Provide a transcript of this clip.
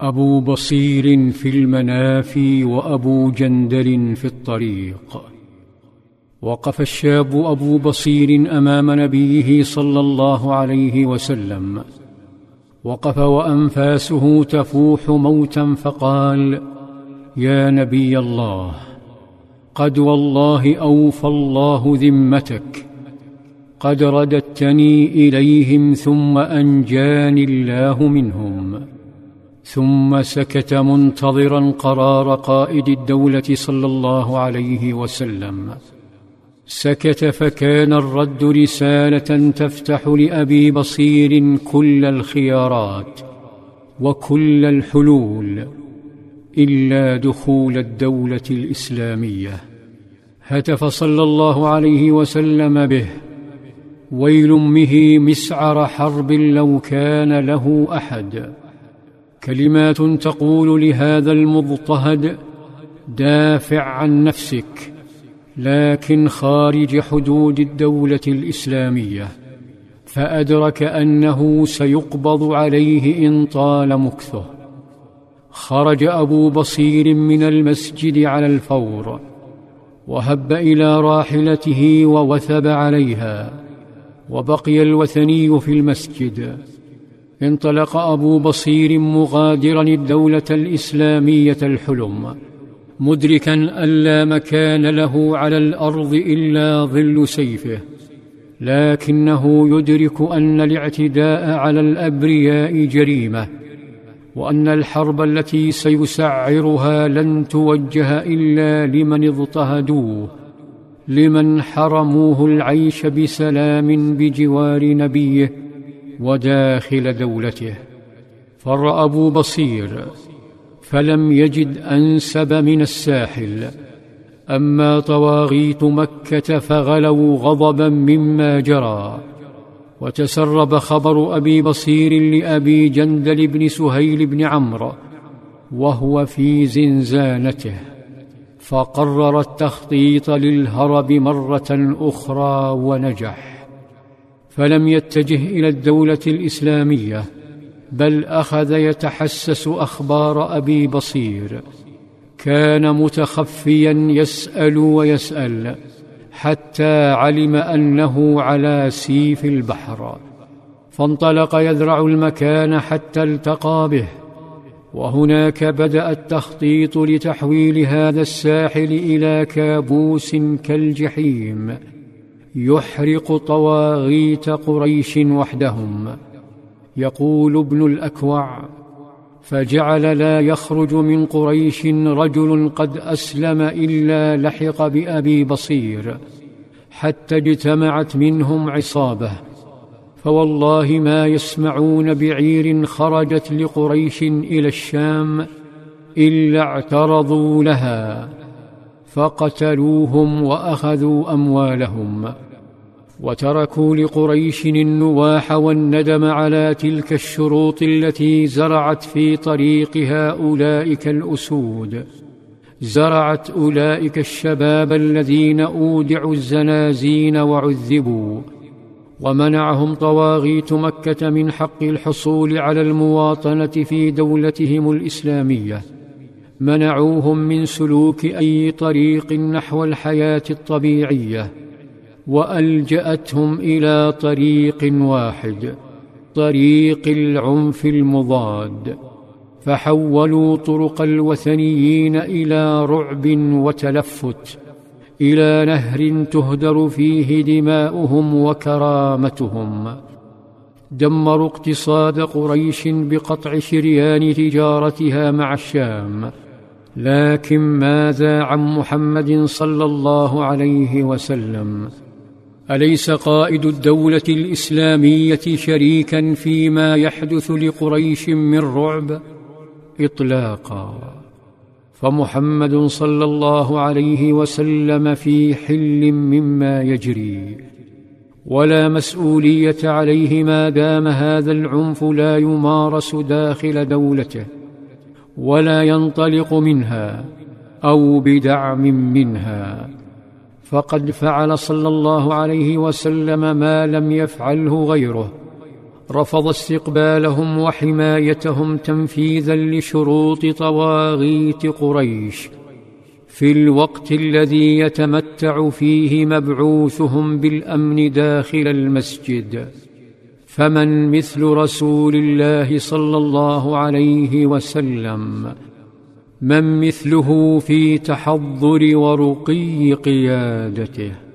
أبو بصير في المنافي وأبو جندل في الطريق. وقف الشاب أبو بصير أمام نبيه صلى الله عليه وسلم. وقف وأنفاسه تفوح موتا فقال يا نبي الله قد والله أوفى الله ذمتك. قد رددتني إليهم ثم أنجاني الله منهم. ثم سكت منتظرا قرار قائد الدولة صلى الله عليه وسلم. سكت فكان الرد رسالة تفتح لأبي بصير كل الخيارات وكل الحلول إلا دخول الدولة الإسلامية. هتف صلى الله عليه وسلم به. ويل امه مسعر حرب لو كان له أحد. كلمات تقول لهذا المضطهد دافع عن نفسك لكن خارج حدود الدولة الإسلامية فأدرك أنه سيقبض عليه إن طال مكثه. خرج أبو بصير من المسجد على الفور وهب إلى راحلته ووثب عليها وبقي الوثني في المسجد. انطلق أبو بصير مغادرا الدولة الإسلامية الحلم مدركا أن لا مكان له على الأرض إلا ظل سيفه لكنه يدرك أن الاعتداء على الأبرياء جريمة وأن الحرب التي سيسعرها لن توجه إلا لمن اضطهدوه لمن حرموه العيش بسلام بجوار نبيه وداخل دولته. فر ابو بصير فلم يجد انسب من الساحل. اما طواغيت مكه فغلوا غضبا مما جرى. وتسرب خبر ابي بصير لابي جندل بن سهيل بن عمرو وهو في زنزانته. فقرر التخطيط للهرب مره أخرى ونجح. فلم يتجه إلى الدولة الإسلامية بل أخذ يتحسس أخبار أبي بصير. كان متخفيا يسأل ويسأل حتى علم أنه على سيف البحر. فانطلق يذرع المكان حتى التقى به. وهناك بدأ التخطيط لتحويل هذا الساحل إلى كابوس كالجحيم. يحرق طواغيت قريش وحدهم. يقول ابن الأكوع فجعل لا يخرج من قريش رجل قد أسلم إلا لحق بأبي بصير حتى اجتمعت منهم عصابة. فوالله ما يسمعون بعير خرجت لقريش إلى الشام إلا اعترضوا لها. فقتلوهم وأخذوا أموالهم وتركوا لقريش النواح والندم على تلك الشروط التي زرعت في طريق هؤلاء الأسود. زرعت أولئك الشباب الذين أودعوا الزنازين وعذبوا ومنعهم طواغيت مكة من حق الحصول على المواطنة في دولتهم الإسلامية. منعوهم من سلوك أي طريق نحو الحياة الطبيعية وألجأتهم إلى طريق واحد طريق العنف المضاد. فحولوا طرق الوثنيين إلى رعب وتلفت إلى نهر تهدر فيه دماؤهم وكرامتهم. دمروا اقتصاد قريش بقطع شريان تجارتها مع الشام. لكن ماذا عن محمد صلى الله عليه وسلم؟ أليس قائد الدولة الإسلامية شريكا فيما يحدث لقريش من رعب؟ اطلاقا. فمحمد صلى الله عليه وسلم في حل مما يجري. ولا مسؤولية عليه ما دام هذا العنف لا يمارس داخل دولته. ولا ينطلق منها أو بدعم منها. فقد فعل صلى الله عليه وسلم ما لم يفعله غيره. رفض استقبالهم وحمايتهم تنفيذا لشروط طواغيت قريش. في الوقت الذي يتمتع فيه مبعوثهم بالأمن داخل المسجد. فمن مثل رسول الله صلى الله عليه وسلم من مثله في تحضر ورقي قيادته.